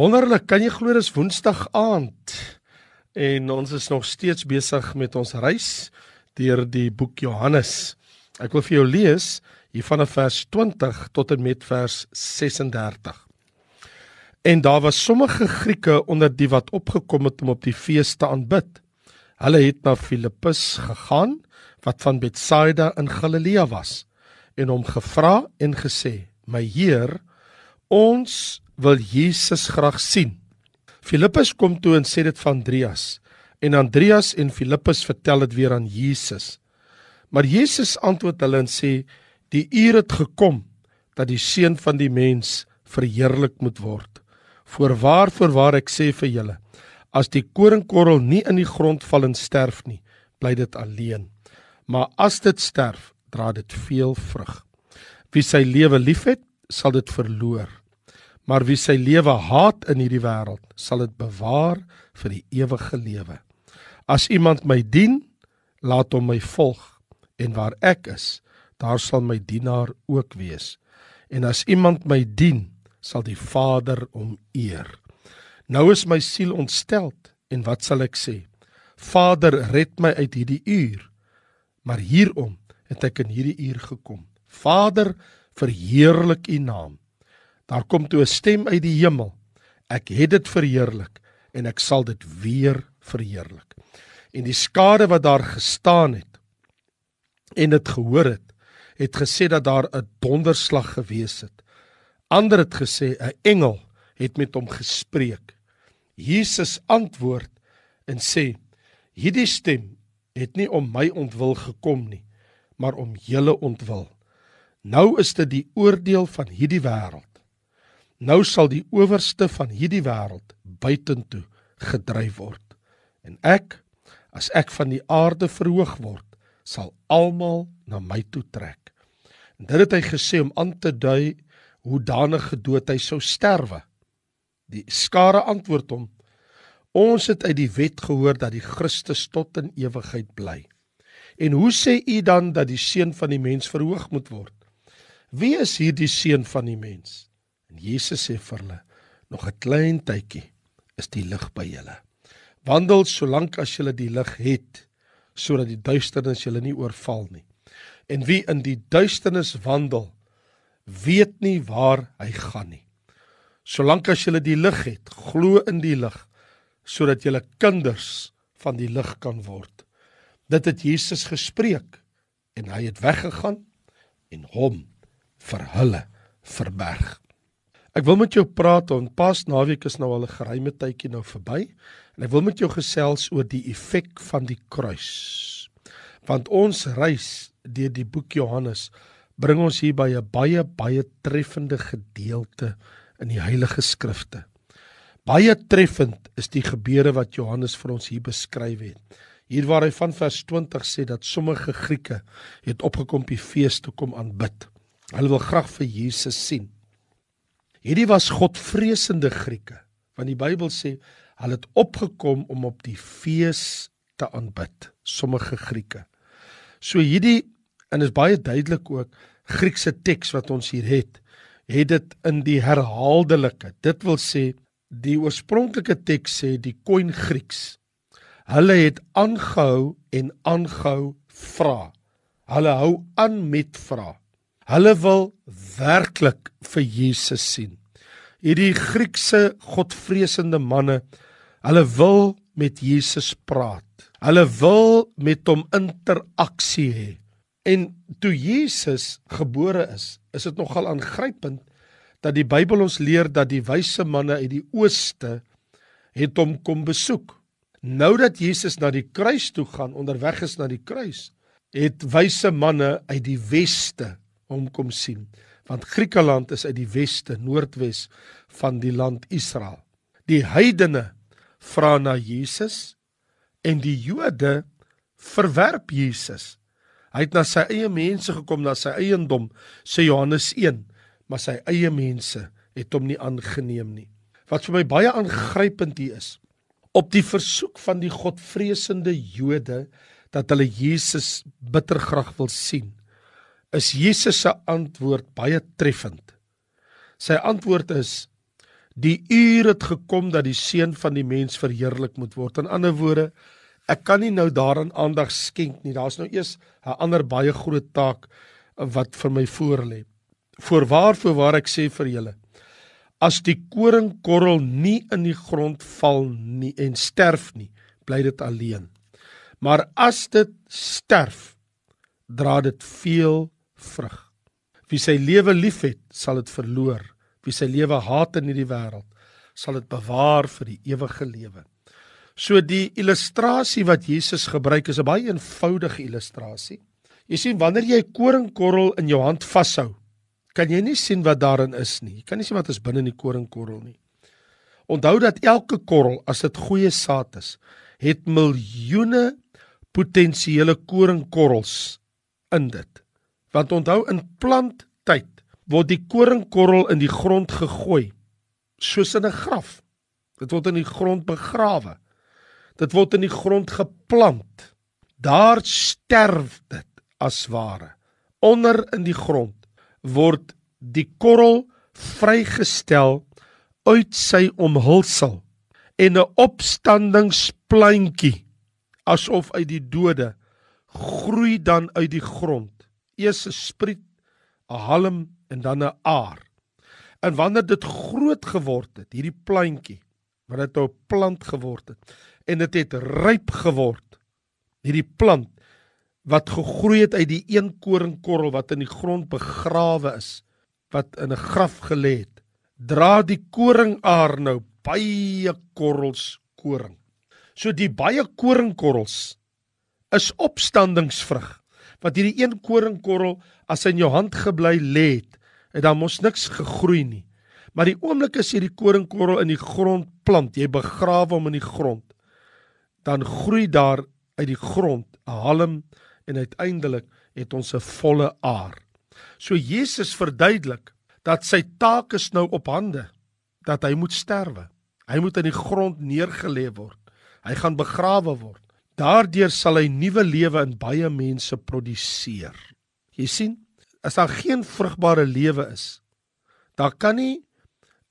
Wonderlik, kan jy glo dis Woensdag aand en ons is nog steeds besig met ons reis deur die boek Johannes. Ek wil vir jou lees hier vanaf vers 20 tot en met vers 36. En daar was sommige Grieke onder die wat opgekom het om op die fees te aanbid. Hulle het na Filippus gegaan wat van Betsaida in Galilea was en hom gevra en gesê: "My Heer, ons wil Jesus graag sien. Filippus kom toe en sê dit van Andreas en Andreas en Filippus vertel dit weer aan Jesus. Maar Jesus antwoord hulle en sê die uur het gekom dat die seun van die mens verheerlik moet word. Voorwaar voorwaar ek sê vir julle as die koringkorrel nie in die grond val en sterf nie bly dit alleen maar as dit sterf dra dit veel vrug. Wie sy lewe liefhet sal dit verloor maar wie sy lewe haat in hierdie wêreld, sal dit bewaar vir die ewige lewe. As iemand my dien, laat hom my volg, en waar ek is, daar sal my dienaar ook wees. En as iemand my dien, sal die Vader hom eer. Nou is my siel ontsteld, en wat sal ek sê? Vader, red my uit hierdie uur. Maar hierom het ek in hierdie uur gekom. Vader, verheerlik U naam. Daar kom toe 'n stem uit die hemel. Ek het dit verheerlik en ek sal dit weer verheerlik. En die skare wat daar gestaan het en dit gehoor het, het gesê dat daar 'n donderslag gewees het. Ander het gesê 'n engel het met hom gespreek. Jesus antwoord en sê: "Hierdie stem het nie om my ontwil gekom nie, maar om julle ontwil. Nou is dit die oordeel van hierdie wêreld. Nou sal die owerste van hierdie wêreld buitentoe gedryf word. En ek, as ek van die aarde verhoog word, sal almal na my toe trek. En dit het hy gesê om aan te dui hoe danige dood hy sou sterwe. Die skare antwoord hom: Ons het uit die wet gehoor dat die Christus tot in ewigheid bly. En hoe sê u dan dat die seun van die mens verhoog moet word? Wie is hierdie seun van die mens? En Jesus sê vir hulle: "Nog 'n klein tydjie is die lig by julle. Wandel solank as julle die lig het, sodat die duisternis julle nie oorval nie. En wie in die duisternis wandel, weet nie waar hy gaan nie. Solank as julle die lig het, glo in die lig, sodat julle kinders van die lig kan word." Dit het Jesus gespreek en hy het weggegaan en hom vir hulle verberg. Ek wil met jou praat oor pas naweek is nou al 'n geruime tydjie nou verby en ek wil met jou gesels oor die effek van die kruis. Want ons reis deur die boek Johannes bring ons hier by 'n baie baie treffende gedeelte in die Heilige Skrifte. Baie treffend is die gebeure wat Johannes vir ons hier beskryf het. Hier waar hy van vers 20 sê dat sommige Grieke het opgekom by fees toe kom aanbid. Hulle wil graag vir Jesus sien. Hierdie was godvreesende Grieke, want die Bybel sê hulle het opgekom om op die fees te aanbid, sommige Grieke. So hierdie en is baie duidelik ook Griekse teks wat ons hier het, het dit in die herhaaldelike. Dit wil sê die oorspronklike teks sê die koin Grieks. Hulle het aangehou en aangehou vra. Hulle hou aan met vra. Hulle wil werklik vir Jesus sien. Hierdie Griekse godvreesende manne, hulle wil met Jesus praat. Hulle wil met hom interaksie hê. En toe Jesus gebore is, is dit nogal aangrypend dat die Bybel ons leer dat die wyse manne uit die ooste het hom kom besoek. Nou dat Jesus na die kruis toe gaan, onderweg is na die kruis, het wyse manne uit die weste hom kom sien want Griekeland is uit die weste noordwes van die land Israel. Die heidene vra na Jesus en die Jode verwerp Jesus. Hy het na sy eie mense gekom, na sy eiendom, sê Johannes 1, maar sy eie mense het hom nie aangeneem nie. Wat vir my baie aangrypend hier is, op die versoek van die godvreesende Jode dat hulle Jesus bitter graag wil sien, is Jesus se antwoord baie treffend. Sy antwoord is Die uur het gekom dat die seun van die mens verheerlik moet word. In ander woorde, ek kan nie nou daaraan aandag skenk nie. Daar's nou eers 'n ander baie groot taak wat vir my voorlê. Voorwaar voorwaar ek sê vir julle, as die koringkorrel nie in die grond val nie en sterf nie, bly dit alleen. Maar as dit sterf, dra dit veel vrug. Wie sy lewe liefhet, sal dit verloor. Wie sy lewe haat in hierdie wêreld, sal dit bewaar vir die ewige lewe. So die illustrasie wat Jesus gebruik is 'n baie eenvoudige illustrasie. Jy sien wanneer jy 'n koringkorrel in jou hand vashou, kan jy nie sien wat daarin is nie. Jy kan nie sien wat is binne in die koringkorrel nie. Onthou dat elke korrel, as dit goeie saad is, het miljoene potensiële koringkorrels in dit. Want onthou in planttyd word die koringkorrel in die grond gegooi soos in 'n graf. Dit word in die grond begrawe. Dit word in die grond geplant. Daar sterf dit as ware. Onder in die grond word die korrel vrygestel uit sy omhulsel en 'n opstandingsplantjie asof uit die dode groei dan uit die grond. Eers 'n spriet, 'n halm en dan 'n aar. En wanneer dit groot geword het, hierdie plantjie, wanneer dit 'n nou plant geword het en dit het ryp geword, hierdie plant wat gegroei het uit die een koringkorrel wat in die grond begrawe is, wat in 'n graf gelê het, dra die koringaar nou baie korrels koring. So die baie koringkorrels is opstandingsvrug. Wat hierdie een koringkorrel as in jou hand gebly lê het, het dan mos niks gegroei nie. Maar die oomblik as jy die koringkorrel in die grond plant, jy begrawe hom in die grond, dan groei daar uit die grond 'n halm en uiteindelik het ons 'n volle aar. So Jesus verduidelik dat sy taak is nou op hande, dat hy moet sterwe. Hy moet in die grond neergelê word. Hy gaan begrawe word. Daardeur sal hy nuwe lewe in baie mense produseer. Jy sien, as daar geen vrugbare lewe is, daar kan nie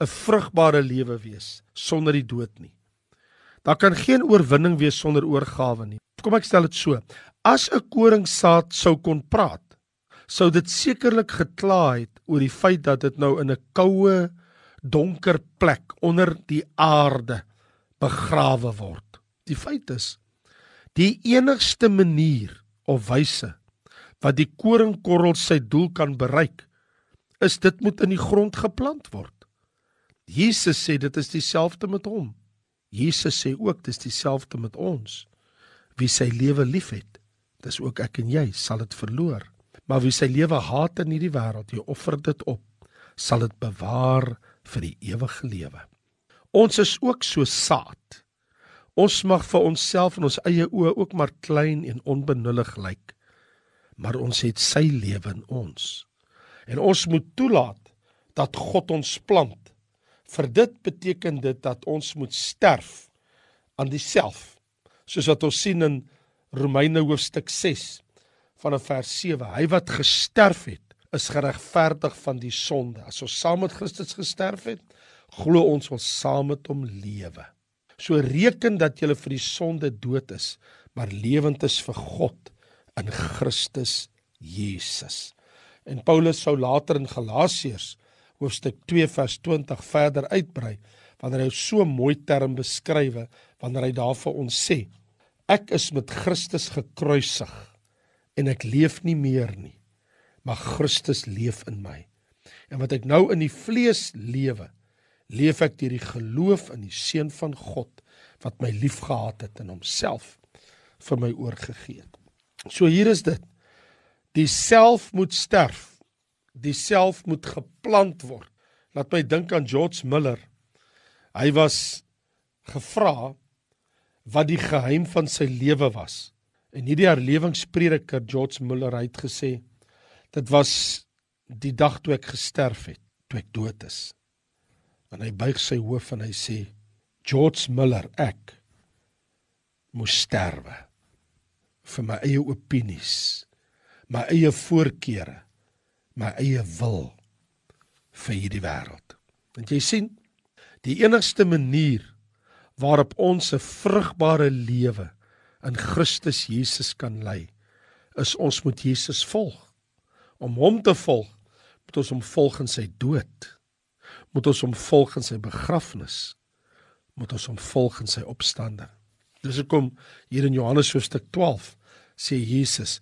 'n vrugbare lewe wees sonder die dood nie. Daar kan geen oorwinning wees sonder oorgawe nie. Kom ek stel dit so: As 'n koringsaad sou kon praat, sou dit sekerlik gekla het oor die feit dat dit nou in 'n koue, donker plek onder die aarde begrawe word. Die feit is Die enigste manier of wyse wat die koringkorrel sy doel kan bereik, is dit moet in die grond geplant word. Jesus sê dit is dieselfde met hom. Jesus sê ook dis dieselfde met ons. Wie sy lewe liefhet, dis ook ek en jy, sal dit verloor. Maar wie sy lewe haat in hierdie wêreld, jy offer dit op, sal dit bewaar vir die ewige lewe. Ons is ook so saad. Ons mag vir onsself en ons eie oë ook maar klein en onbenullig lyk. Maar ons het sy lewe in ons. En ons moet toelaat dat God ons plant. Vir dit beteken dit dat ons moet sterf aan diself. Soos wat ons sien in Romeine hoofstuk 6 vanaf vers 7. Hy wat gesterf het, is geregverdig van die sonde. As ons saam met Christus gesterf het, glo ons ons saam met hom lewe. So reken dat jy vir die sonde dood is, maar lewend is vir God in Christus Jesus. En Paulus sou later in Galasiërs hoofstuk 2 vers 20 verder uitbrei wanneer hy so mooi term beskrywe wanneer hy daar vir ons sê ek is met Christus gekruisig en ek leef nie meer nie maar Christus leef in my en wat ek nou in die vlees lewe leef ek deur die geloof in die seun van God wat my liefgehad het en homself vir my oorgegee het. So hier is dit. Die self moet sterf. Die self moet geplant word. Laat my dink aan George Miller. Hy was gevra wat die geheim van sy lewe was. En hierdie herlewingsprediker George Miller het gesê dit was die dag toe ek gesterf het, toe ek dood is en hy buig sy hoof en hy sê George Miller ek moes sterwe vir my eie opinies my eie voorkeure my eie wil vir hierdie wêreld want jy sien Die enigste manier waarop ons 'n vrugbare lewe in Christus Jesus kan lei, is ons moet Jesus volg. Om hom te volg, moet ons hom volg in sy dood. Moet ons hom volg in sy begrafnis. Moet ons hom volg in sy opstanding. Dis hoekom hier in Johannes hoofstuk 12 sê Jesus: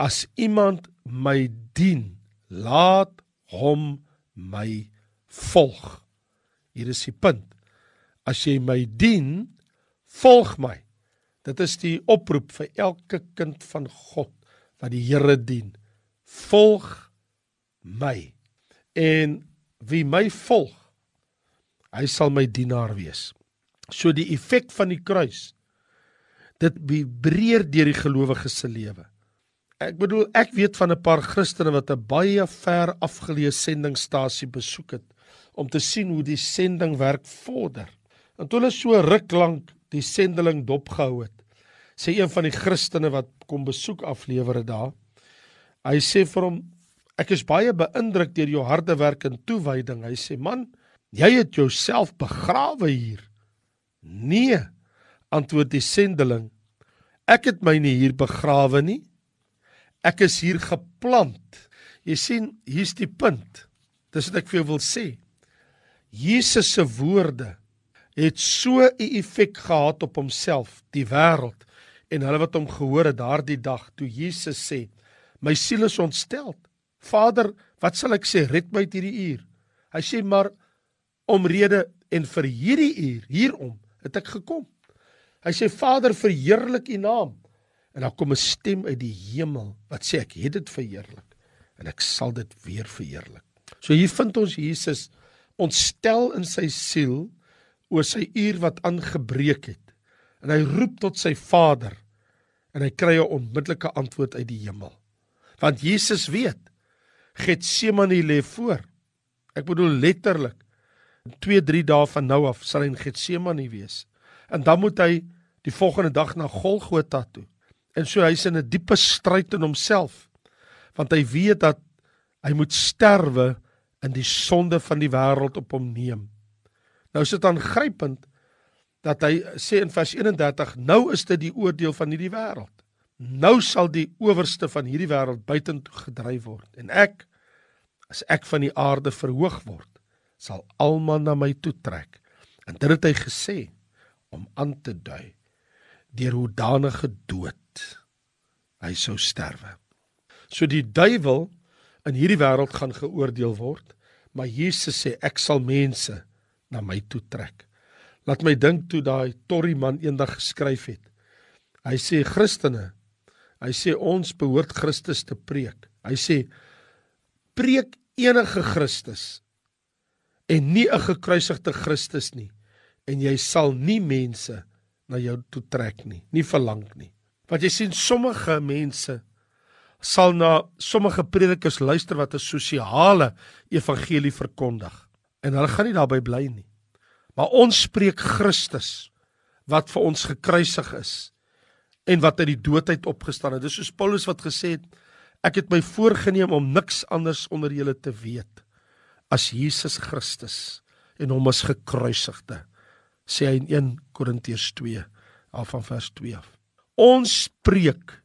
As iemand my dien, laat hom my volg. Hier is die punt. As jy my dien, volg my. Dit is die oproep vir elke kind van God wat die Here dien. Volg my. En wie my volg, hy sal my dienaar wees. So die effek van die kruis dit vibreer deur die gelowige se lewe. Ek bedoel ek weet van 'n paar Christene wat 'n baie ver afgeleë sendingstasie besoek het om te sien hoe die sending werk vorder. En toe hulle so ruk lank die sendeling dopgehou het, sê een van die Christene wat kom besoek aflewer dit daar. Hy sê vir hom ek is baie beïndruk deur jou harde werk en toewyding. Hy sê man, jy het jouself begrawe hier. Nee, antwoord die sendeling. Ek het my nie hier begrawe nie. Ek is hier geplant. Jy sien, hier's die punt. Dis wat ek vir jou wil sê. Jesus se woorde het so 'n effek gehad op homself, die wêreld en hulle wat hom gehoor het daardie dag toe Jesus sê: "My siel is ontstel. Vader, wat sal ek sê? Red my uit hierdie uur." Hy sê maar omrede en vir hierdie uur hierom het ek gekom. Hy sê Vader, verheerlik U naam. En dan kom 'n stem uit die hemel wat sê ek het dit verheerlik en ek sal dit weer verheerlik. So hier vind ons Jesus ontstel in sy siel oor sy uur wat aangebreek het. En hy roep tot sy Vader en hy kry 'n onmiddellike antwoord uit die hemel. Want Jesus weet Getsemane lê voor. Ek bedoel letterlik 2-3 dae van nou af sal hy in Getsemane wees. En dan moet hy die volgende dag na Golgotha toe. En so hy's in 'n diepe stryd in homself. Want hy weet dat hy moet sterwe in die sonde van die wêreld op hom neem. Nou is dit aangrypend dat hy sê in vers 31 nou is dit die oordeel van hierdie wêreld. Nou sal die owerste van hierdie wêreld buitentoe gedryf word en ek as ek van die aarde verhoog word sal almal na my toe trek. En dit het hy gesê om aan te dui deur hoe danige dood hy sou sterwe. So die duiwel in hierdie wêreld gaan geoordeel word, maar Jesus sê ek sal mense na my toe trek. Laat my dink toe daai Torrie man eendag geskryf het. Hy sê Christene, hy sê ons behoort Christus te preek. Hy sê preek enige Christus en nie 'n gekruisigde Christus nie en jy sal nie mense na jou toe trek nie, nie verlang nie. Want jy sien sommige mense sal na sommige predikers luister wat 'n sosiale evangelie verkondig en hulle gaan nie daarby bly nie. Maar ons spreek Christus wat vir ons gekruisig is en wat uit die dood uit opgestaan het. Dis soos Paulus wat gesê het ek het my voorgenem om niks anders onder julle te weet as Jesus Christus en hom as gekruisigde sê hy in 1 Korintiërs 2 af van vers 2 af. Ons spreek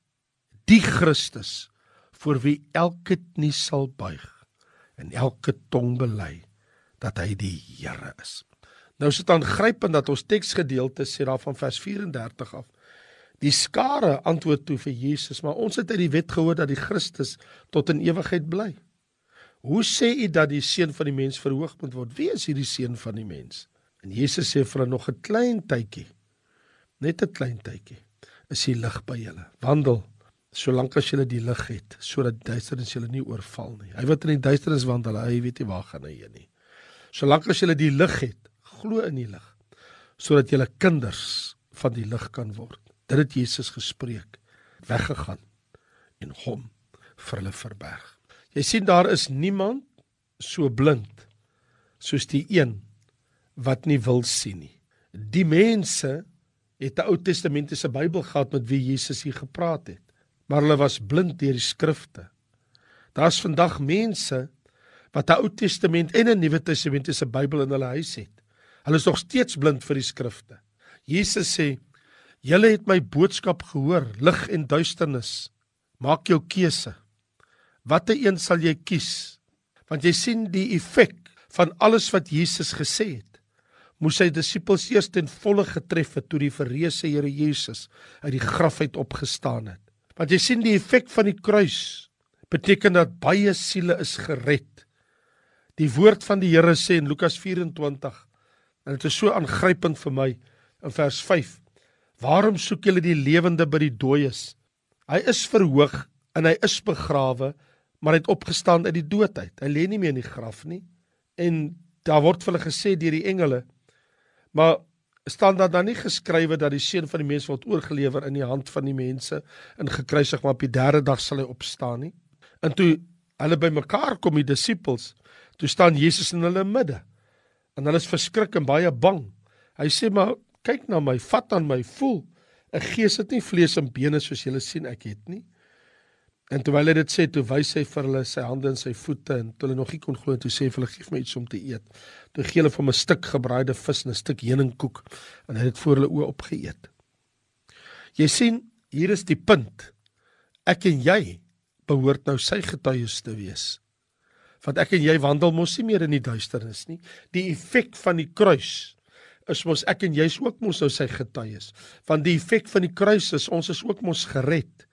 die Christus voor wie elke knie sal buig en elke tong bely dat hy die Here is. Nou is dit aangrypend dat ons teksgedeelte sê daar van vers 34 af. Die skare antwoord toe vir Jesus, maar ons het uit die wet gehoor dat die Christus tot in ewigheid bly. Hoe sê u dat die seun van die mens verhoog moet word? Wie is hierdie seun van die mens? En Jesus sê vir hulle nog 'n klein tydjie. Net 'n klein tydjie is die lig by julle. Wandel solank as julle die lig het sodat duisternis julle nie oorval nie. Hy wat in die duisternis wandel, hy weet nie waar gaan hy heen nie. Solank as julle die lig het, glo in die lig sodat julle kinders van die lig kan word. Dit het Jesus gespreek, weggegaan en hom vir hulle verberg. Jy sien daar is niemand so blind soos die een wat nie wil sien nie. Die mense het 'n Ou Testamentiese Bybel gehad met wie Jesus hier gepraat het, maar hulle was blind deur die skrifte. Daar's vandag mense wat 'n Ou Testament en 'n Nuwe Testamentiese Bybel in hulle huis het. Hulle is nog steeds blind vir die skrifte. Jesus sê: "Julle het my boodskap gehoor, lig en duisternis. Maak jou keuse. Watter een sal jy kies?" Want jy sien die effek van alles wat Jesus gesê het. Moes sy disippels eers ten volle getref het toe die verreëse Here Jesus uit die graf uit opgestaan het. Want jy sien die effek van die kruis beteken dat baie siele is gered. Die woord van die Here sê in Lukas 24 en dit is so aangrypend vir my in vers 5. Waarom soek julle die lewende by die dooies? Hy is verhoog en hy is begrawe, maar hy het opgestaan uit die dood uit. Hy lê nie meer in die graf nie. En daar word vir hulle gesê deur die engele maar staan daar dan nie geskrywe dat die seun van die mens word oorgelewer in die hand van die mense en gekruisig maar op die derde dag sal hy opstaan nie? En toe hulle bymekaar kom die disippels, toe staan Jesus in hulle midde. En hulle is verskrik en baie bang. Hy sê maar kyk na my, vat aan my, voel. 'n Gees het nie vlees en bene soos julle sien ek het nie. En terwyl hy dit sê, toe wys hy vir hulle sy hande en sy voete en toe hulle nog nie kon glo, toe sê hy vir hulle gee my iets om te eet. Toe gee hulle vir hom 'n stuk gebraaide vis en 'n stuk heuningkoek en hy het dit voor hulle oë opgeëet. Jy sien, hier is die punt. Ek en jy behoort nou sy getuies te wees. Want ek en jy wandel mos nie meer in die duisternis nie. Die effek van die kruis is mos ek en jy's ook mos nou sy getuies. Want die effek van die kruis is ons is ook mos gered.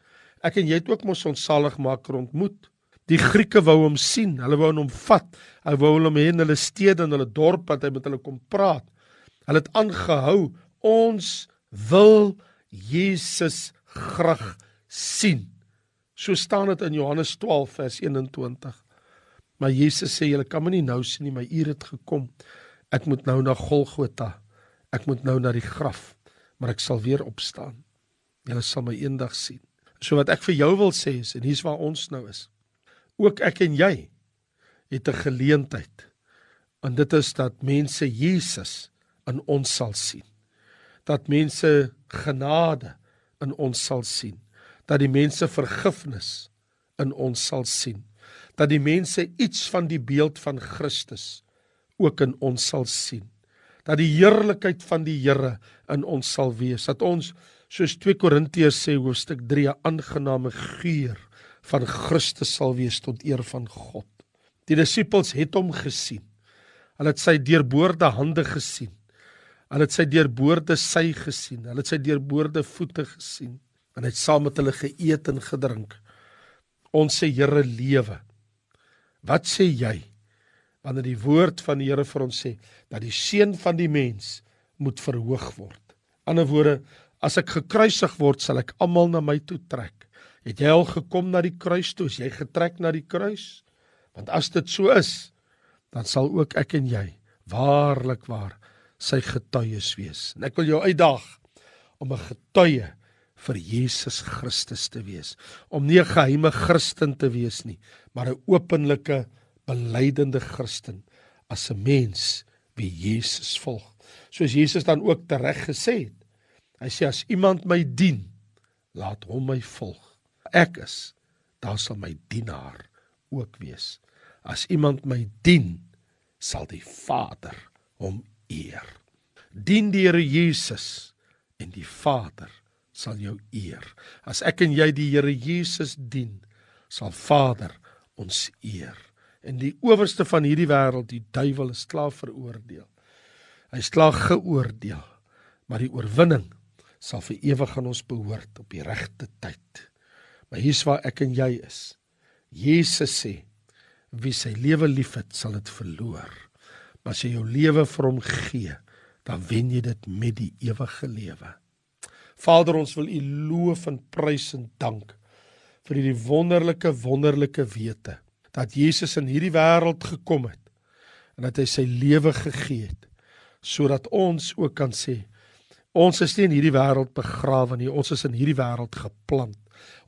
Ek en jy het ook mos ons saligmaker ontmoet. Die Grieke wou hom sien, hulle wou hom vat. Hulle wou hom hê in hulle stede en hulle dorp dat hy met hulle kom praat. Hulle het aangehou, ons wil Jesus graag sien. So staan dit in Johannes 12 vers 21. Maar Jesus sê julle kan my nie nou sien nie, my uur het gekom. Ek moet nou na Golgotha. Ek moet nou na die graf, maar ek sal weer opstaan. Julle sal my eendag sien. So wat ek vir jou wil sê is en hier's waar ons nou is. Ook ek en jy het 'n geleentheid. En dit is dat mense Jesus in ons sal sien. Dat mense genade in ons sal sien dat die mense vergifnis in ons sal sien. Dat die mense iets van die beeld van Christus ook in ons sal sien. Dat die heerlikheid van die Here in ons sal wees. Dat ons soos 2 Korintiërs sê hoofstuk 3 'n aangename geur van Christus sal wees tot eer van God. Die disippels het hom gesien. Hulle het sy deurboorde hande gesien. Hulle het sy deurboorde sy gesien. Hulle het sy deurboorde voete gesien en hy het saam met hulle geëet en gedrink. Ons sê Here lewe. Wat sê jy wanneer die woord van die Here vir ons sê dat die seun van die mens moet verhoog word? Ander woorde, as ek gekruisig word, sal ek almal na my toe trek. Het jy al gekom na die kruis toe? Is jy getrek na die kruis? Want as dit so is, dan sal ook ek en jy waarlik waar sy getuies wees. En ek wil jou uitdaag om 'n getuie vir Jesus Christus te wees, om nie 'n geheime Christen te wees nie, maar 'n openlike belydende Christen as 'n mens wie Jesus volg. Soos Jesus dan ook tereg gesê het. Hy sê as iemand my dien, laat hom my volg. Ek is, daar sal my dienaar ook wees. As iemand my dien, sal die Vader hom eer. Dien die Here Jesus en die Vader sal jou eer. As ek en jy die Here Jesus dien, sal Vader ons eer. En die owerste van hierdie wêreld, die duiwel, is klaar veroordeel. Hy is klaar geoordeel. Maar die oorwinning sal vir ewig aan ons behoort op die regte tyd. Maar hier's waar ek en jy is. Jesus sê: Wie sy lewe liefhet, sal dit verloor. Maar as jy jou lewe vir hom gee, dan wen jy dit met die ewige lewe. Vader, ons wil U loof en prys en dank vir hierdie wonderlike wonderlike wete dat Jesus in hierdie wêreld gekom het en dat hy sy lewe gegee het sodat ons ook kan sê ons is nie in hierdie wêreld begrawe nie ons is in hierdie wêreld geplant.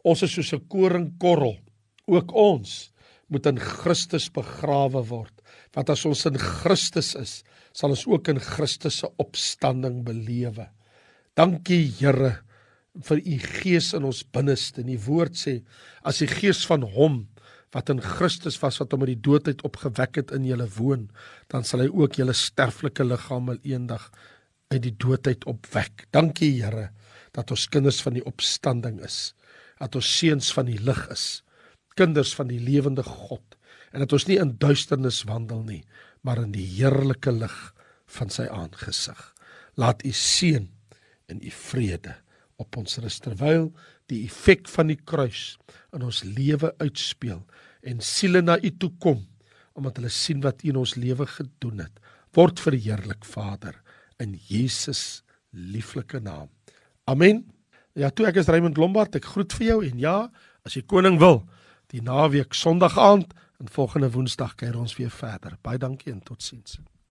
Ons is soos 'n koringkorrel. Ook ons moet in Christus begrawe word want as ons in Christus is sal ons ook in Christus se opstanding belewe. Dankie Here vir u gees in ons binneste. Die woord sê as die gees van hom wat in Christus was wat hom uit die dood uit opgewek het in julle woon, dan sal hy ook julle sterflike liggame eendag uit die dood uit opwek. Dankie Here dat ons kinders van die opstanding is, dat ons seuns van die lig is, kinders van die lewende God en dat ons nie in duisternis wandel nie, maar in die heerlike lig van sy aangesig. Laat u seën en u vrede op ons rus terwyl die effek van die kruis in ons lewe uitspeel en siele na u toe kom omdat hulle sien wat u in ons lewe gedoen het. Word verheerlik Vader in Jesus lieflike naam. Amen. Ja toe ek is Raymond Lombard ek groet vir jou en ja as jy koning wil die naweek sonderdag aand en volgende woensdag kuier ons weer verder. Baie dankie en totsiens